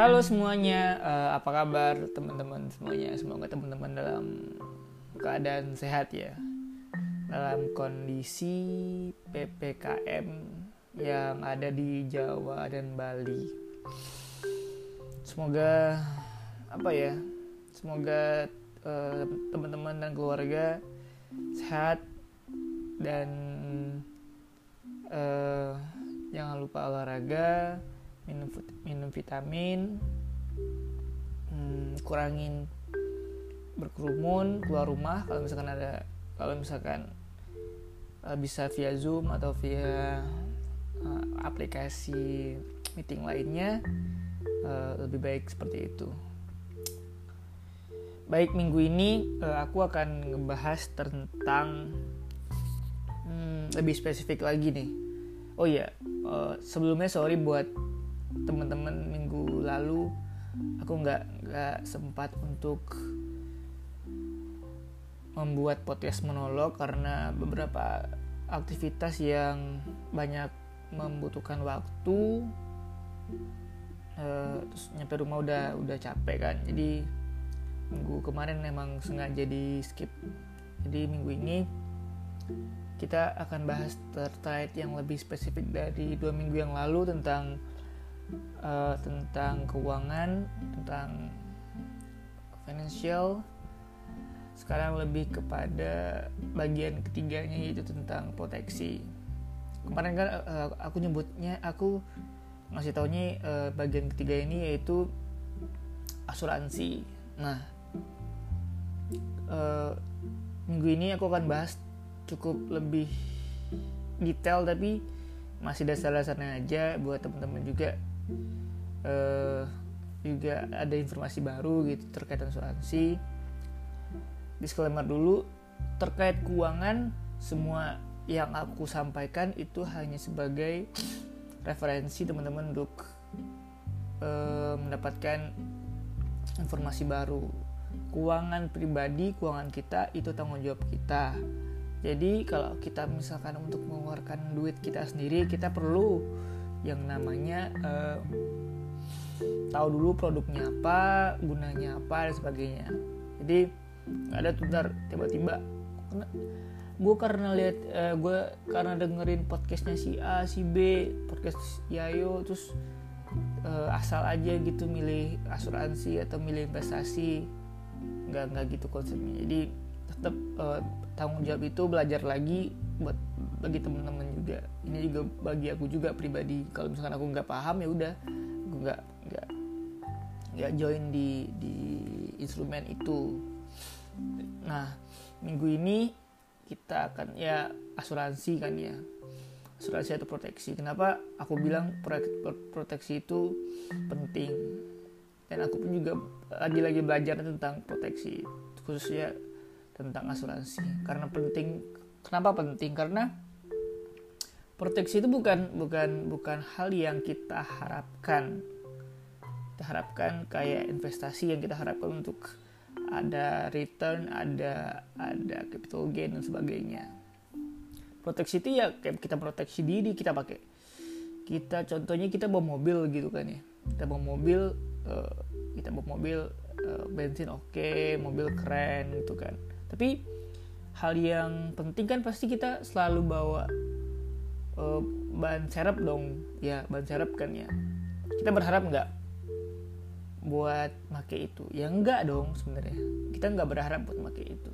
Halo semuanya, uh, apa kabar teman-teman semuanya? Semoga teman-teman dalam keadaan sehat ya. Dalam kondisi PPKM yang ada di Jawa dan Bali. Semoga apa ya? Semoga uh, teman-teman dan keluarga sehat dan uh, jangan lupa olahraga minum minum vitamin hmm, kurangin berkerumun keluar rumah kalau misalkan ada kalau misalkan uh, bisa via zoom atau via uh, aplikasi meeting lainnya uh, lebih baik seperti itu. Baik minggu ini uh, aku akan ngebahas tentang hmm, lebih spesifik lagi nih. Oh iya uh, sebelumnya sorry buat teman-teman minggu lalu aku nggak nggak sempat untuk membuat podcast monolog karena beberapa aktivitas yang banyak membutuhkan waktu. Uh, terus nyampe rumah udah udah capek kan. Jadi minggu kemarin memang sengaja di skip. Jadi minggu ini kita akan bahas terkait yang lebih spesifik dari dua minggu yang lalu tentang uh, tentang keuangan, tentang financial. Sekarang lebih kepada bagian ketiganya yaitu tentang proteksi. Kemarin kan uh, aku nyebutnya aku ngasih taunya uh, bagian ketiga ini yaitu asuransi. Nah, uh, minggu ini aku akan bahas cukup lebih detail tapi masih dasar-dasarnya aja buat teman-teman juga uh, juga ada informasi baru gitu terkait asuransi disclaimer dulu terkait keuangan semua yang aku sampaikan itu hanya sebagai referensi teman-teman untuk uh, mendapatkan informasi baru. Keuangan pribadi keuangan kita itu tanggung jawab kita. Jadi kalau kita misalkan untuk mengeluarkan duit kita sendiri kita perlu yang namanya uh, tahu dulu produknya apa, gunanya apa dan sebagainya. Jadi ada tuh tiba-tiba gue karena lihat uh, gue karena dengerin podcastnya si A si B podcast Yayo terus uh, asal aja gitu milih asuransi atau milih investasi nggak nggak gitu konsepnya jadi tetap uh, tanggung jawab itu belajar lagi buat bagi teman-teman juga. Ini juga bagi aku juga pribadi. Kalau misalkan aku nggak paham ya udah. Aku nggak nggak nggak join di di instrumen itu. Nah minggu ini kita akan ya asuransi kan ya. Asuransi atau proteksi. Kenapa aku bilang proteksi itu penting? Dan aku pun juga lagi-lagi belajar tentang proteksi khususnya tentang asuransi. Karena penting kenapa penting? Karena proteksi itu bukan bukan bukan hal yang kita harapkan. Kita harapkan kayak investasi yang kita harapkan untuk ada return ada ada capital gain dan sebagainya. Proteksi itu ya kayak kita proteksi diri kita pakai. Kita contohnya kita bawa mobil gitu kan ya. Kita bawa mobil uh, kita bawa mobil uh, bensin oke okay, mobil keren gitu kan tapi hal yang penting kan pasti kita selalu bawa uh, ban serep dong. Ya ban serep kan ya. Kita berharap nggak buat make itu? Ya enggak dong sebenarnya. Kita nggak berharap buat make itu.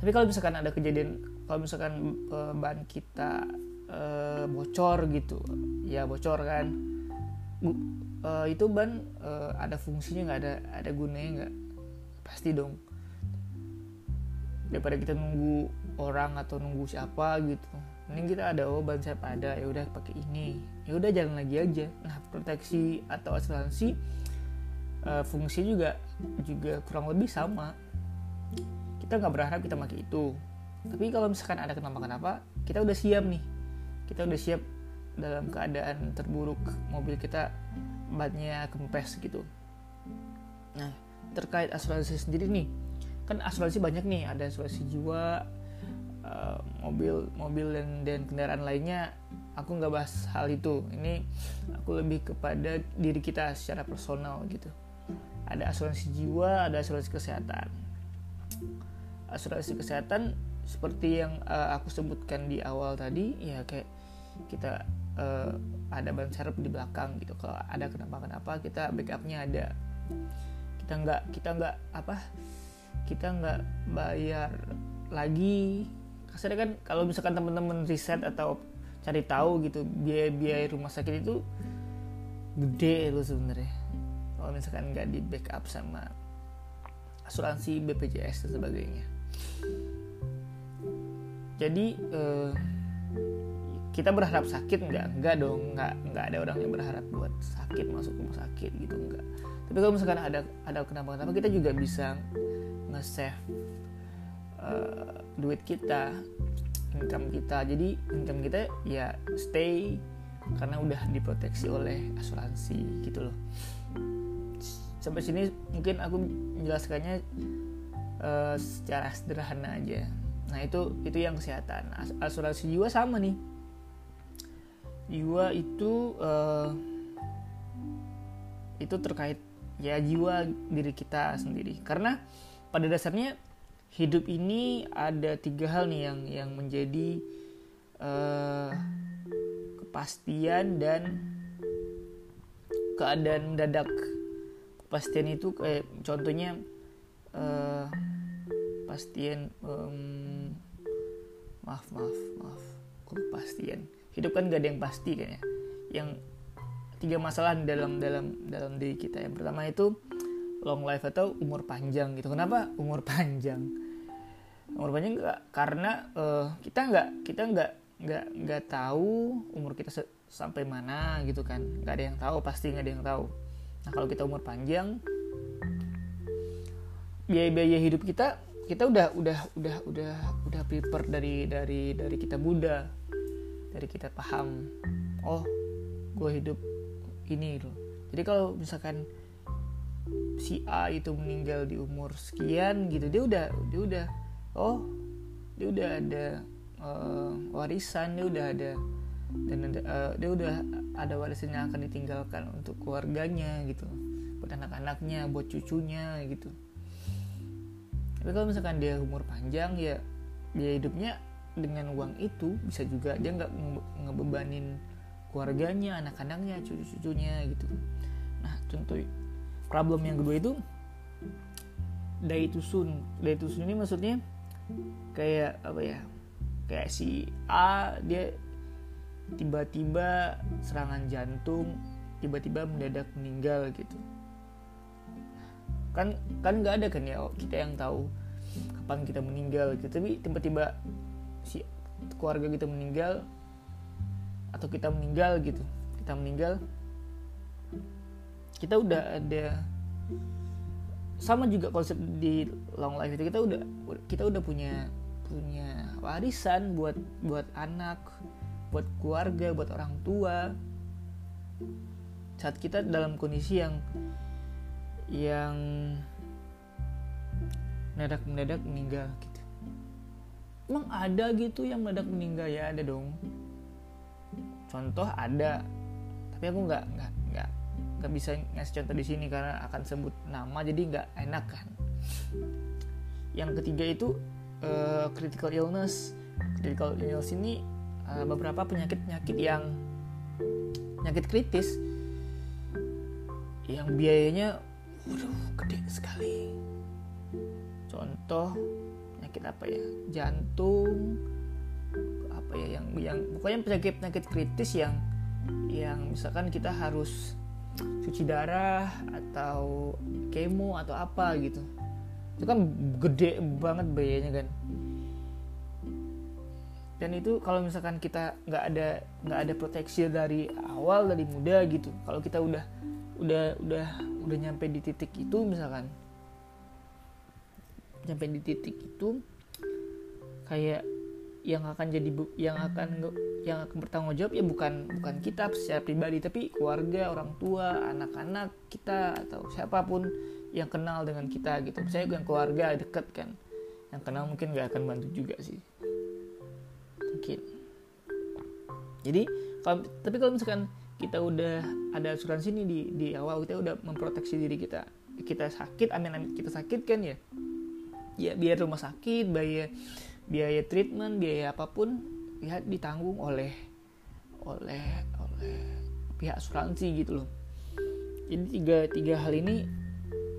Tapi kalau misalkan ada kejadian kalau misalkan uh, ban kita uh, bocor gitu ya bocor kan. Uh, itu ban uh, ada fungsinya nggak? Ada ada gunanya nggak? Pasti dong daripada kita nunggu orang atau nunggu siapa gitu. Mending kita ada oh ban siapa ada ya udah pakai ini. Ya udah jalan lagi aja. Nah proteksi atau asuransi uh, fungsi juga juga kurang lebih sama. Kita nggak berharap kita pakai itu. Tapi kalau misalkan ada kenapa-kenapa kita udah siap nih. Kita udah siap dalam keadaan terburuk mobil kita bannya kempes gitu. Nah terkait asuransi sendiri nih kan asuransi banyak nih ada asuransi jiwa uh, mobil mobil dan dan kendaraan lainnya. Aku nggak bahas hal itu. Ini aku lebih kepada diri kita secara personal gitu. Ada asuransi jiwa ada asuransi kesehatan. Asuransi kesehatan seperti yang uh, aku sebutkan di awal tadi ya kayak kita uh, ada ban serep di belakang gitu. Kalau ada kenapa-kenapa kita backupnya ada. Kita nggak kita nggak apa kita nggak bayar lagi. Kasarnya kan kalau misalkan teman-teman riset atau cari tahu gitu biaya-biaya rumah sakit itu gede loh sebenarnya. Kalau misalkan nggak di backup sama asuransi BPJS dan sebagainya. Jadi eh, kita berharap sakit nggak? Nggak dong nggak nggak ada orang yang berharap buat sakit masuk rumah sakit gitu nggak. Tapi kalau misalkan ada ada kenapa kenapa kita juga bisa nge-save uh, duit kita income kita. Jadi income kita ya stay karena udah diproteksi oleh asuransi gitu loh. Sampai sini mungkin aku menjelaskannya uh, secara sederhana aja. Nah itu itu yang kesehatan. Asuransi jiwa sama nih. Jiwa itu uh, itu terkait ya jiwa diri kita sendiri. Karena pada dasarnya hidup ini ada tiga hal nih yang yang menjadi uh, kepastian dan keadaan mendadak. Kepastian itu kayak contohnya uh, kepastian um, maaf maaf maaf kepastian? Hidup kan gak ada yang pasti kan ya? Yang tiga masalah dalam dalam dalam diri kita. Yang pertama itu long life atau umur panjang gitu. Kenapa umur panjang? Umur panjang enggak karena uh, kita nggak kita nggak nggak nggak tahu umur kita sampai mana gitu kan. Nggak ada yang tahu pasti nggak ada yang tahu. Nah kalau kita umur panjang biaya-biaya hidup kita kita udah udah udah udah udah prepare dari dari dari kita muda. Dari kita paham oh gue hidup ini gitu. Jadi kalau misalkan si A itu meninggal di umur sekian gitu dia udah dia udah oh dia udah ada uh, warisan dia udah ada dan ada, uh, dia udah ada warisan yang akan ditinggalkan untuk keluarganya gitu buat anak-anaknya buat cucunya gitu. Tapi kalau misalkan dia umur panjang ya dia hidupnya dengan uang itu bisa juga dia nggak ngebebanin keluarganya anak-anaknya cucu-cucunya gitu. Nah contoh problem yang kedua itu day to soon day to soon ini maksudnya kayak apa ya? Kayak si A dia tiba-tiba serangan jantung tiba-tiba mendadak meninggal gitu. Kan kan nggak ada kan ya kita yang tahu kapan kita meninggal gitu. Tapi tiba-tiba si keluarga kita meninggal atau kita meninggal gitu. Kita meninggal kita udah ada sama juga konsep di long life itu kita udah kita udah punya punya warisan buat buat anak buat keluarga buat orang tua. Saat kita dalam kondisi yang yang mendadak mendadak meninggal gitu. Emang ada gitu yang mendadak meninggal? Ya ada dong. Contoh ada tapi aku nggak nggak nggak bisa ngasih contoh di sini karena akan sebut nama jadi nggak enak kan. Yang ketiga itu uh, critical illness. Critical illness ini uh, beberapa penyakit penyakit yang penyakit kritis yang biayanya waduh gede sekali. Contoh penyakit apa ya? Jantung apa ya yang yang pokoknya penyakit penyakit kritis yang yang misalkan kita harus cuci darah atau kemo atau apa gitu. Itu kan gede banget biayanya kan. Dan itu kalau misalkan kita nggak ada nggak ada proteksi dari awal dari muda gitu kalau kita udah udah udah udah nyampe di titik itu misalkan nyampe di titik itu kayak yang akan jadi yang akan yang akan bertanggung jawab ya bukan bukan kita secara pribadi tapi keluarga orang tua anak-anak kita atau siapa pun yang kenal dengan kita gitu. Misalnya yang keluarga deket kan yang kenal mungkin gak akan bantu juga sih. Mungkin. Jadi kalau tapi kalau misalkan kita udah ada asuransi nih di di awal kita udah memproteksi diri kita kita sakit amin amin kita sakit kan ya? Ya biaya rumah sakit biaya biaya treatment biaya apa pun ya ditanggung oleh oleh oleh pihak asuransi gitu loh. Jadi tiga tiga hal ini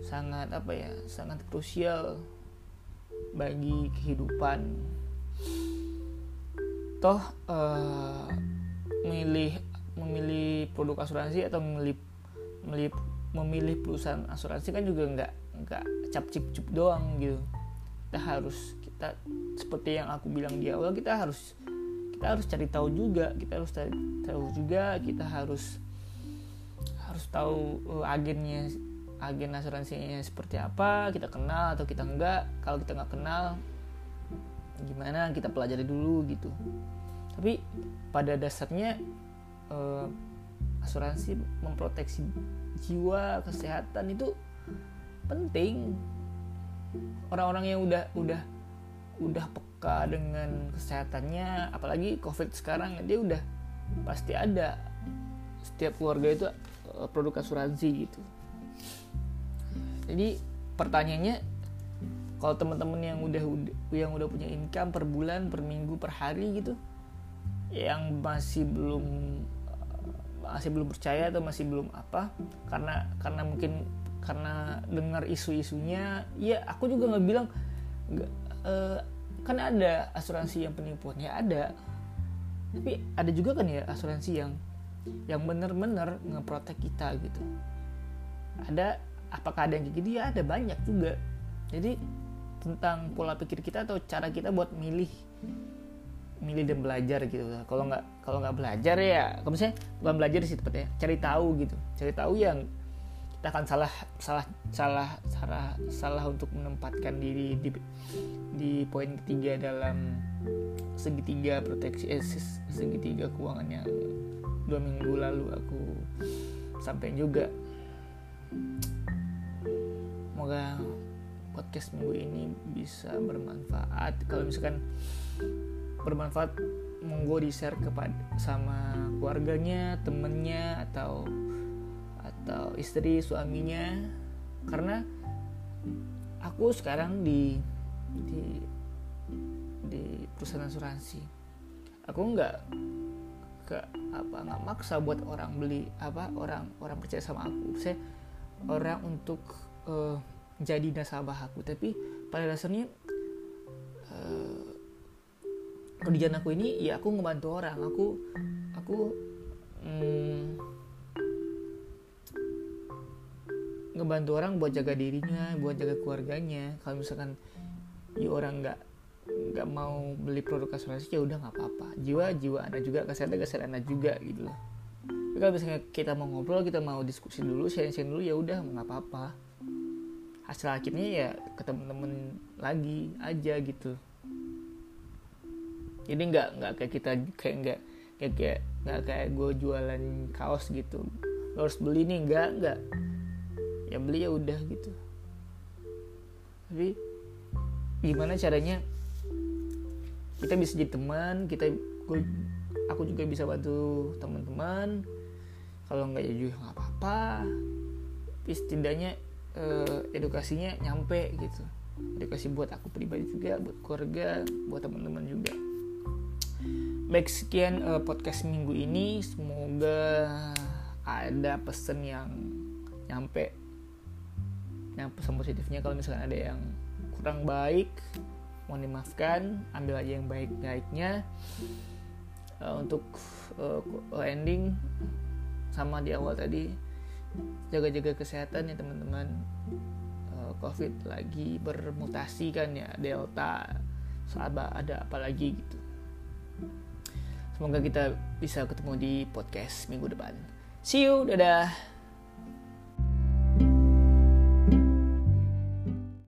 sangat apa ya sangat krusial bagi kehidupan. Toh uh, memilih memilih produk asuransi atau memilih memilih memilih perusahaan asuransi kan juga nggak nggak cap cip cup doang gitu kita harus kita seperti yang aku bilang di awal kita harus kita harus cari tahu juga kita harus cari tahu juga kita harus harus tahu uh, agennya agen asuransinya seperti apa kita kenal atau kita enggak. Kalau kita nggak kenal gimana? Kita pelajari dulu gitu. Tapi pada dasarnya uh, asuransi memproteksi jiwa kesehatan itu penting orang-orang yang udah udah udah peka dengan kesehatannya apalagi covid sekarang dia udah pasti ada. Setiap keluarga itu eh, produk asuransi gitu. Jadi pertanyaannya kalau teman-teman yang udah yang udah punya income per bulan per minggu per hari gitu yang masih belum eh, masih belum percaya atau masih belum apa karena karena mungkin karena dengar isu-isunya ya aku juga nggak bilang uh, kan ada asuransi yang penipuan. Ya ada. Tapi ada juga kan ya asuransi yang yang benar-benar ngeprotek kita gitu. Ada apakah ada yang kayak gitu? Ya ada banyak juga. Jadi tentang pola pikir kita atau cara kita buat milih milih dan belajar gitu. Kalau nggak kalau nggak belajar ya kalau misalnya bukan belajar sih tepatnya cari tahu gitu. Cari tahu yang kita akan salah salah salah salah salah untuk menempatkan diri di di poin ketiga dalam segitiga proteksi eh, segitiga keuangan yang dua minggu lalu aku sampaikan juga. Semoga podcast minggu ini bisa bermanfaat. Kalau misalkan bermanfaat monggo di share kepada sama keluarganya temennya atau atau istri suaminya. Karena aku sekarang di di di perusahaan asuransi. Aku nggak ke apa nggak maksa buat orang beli apa orang orang percaya sama aku. Saya orang untuk uh, jadi nasabah aku. Tapi pada dasarnya uh, kerjaan aku ini ya aku ngebantu orang. Aku aku hmm, ngebantu orang buat jaga dirinya buat jaga keluarganya. Kalau misalkan ya orang nggak nggak mau beli produk asuransi ya udah nggak apa-apa. Jiwa jiwa anda juga kesehatan kesehatan anda juga gitu loh. Kalau misalnya kita mau ngobrol kita mau diskusi dulu sharing sharing dulu ya udah nggak apa-apa. Hasil akhirnya ya ke temen-temen lagi aja gitu. Jadi nggak nggak kayak kita kayak nggak kayak kayak nggak kayak gue jualan kaos gitu. Lo harus beli nih nggak nggak ya beli ya udah gitu. Tapi gimana caranya? Kita bisa jadi teman kita aku juga bisa bantu teman-teman. Kalau nggak ya juga nggak apa-apa. Tapi setidaknya eh, edukasinya nyampe gitu. Edukasi buat aku pribadi juga buat keluarga buat teman-teman juga. Baik sekian eh, podcast minggu ini. Semoga ada pesan yang nyampe yang pesan positifnya kalau misalnya ada yang kurang baik mohon dimaafkan ambil aja yang baik-baiknya. Uh, untuk uh, ending sama di awal tadi jaga-jaga kesehatan ya teman-teman. Uh, covid lagi bermutasi kan ya delta saat ada apa lagi gitu. Semoga kita bisa ketemu di podcast minggu depan. See you dadah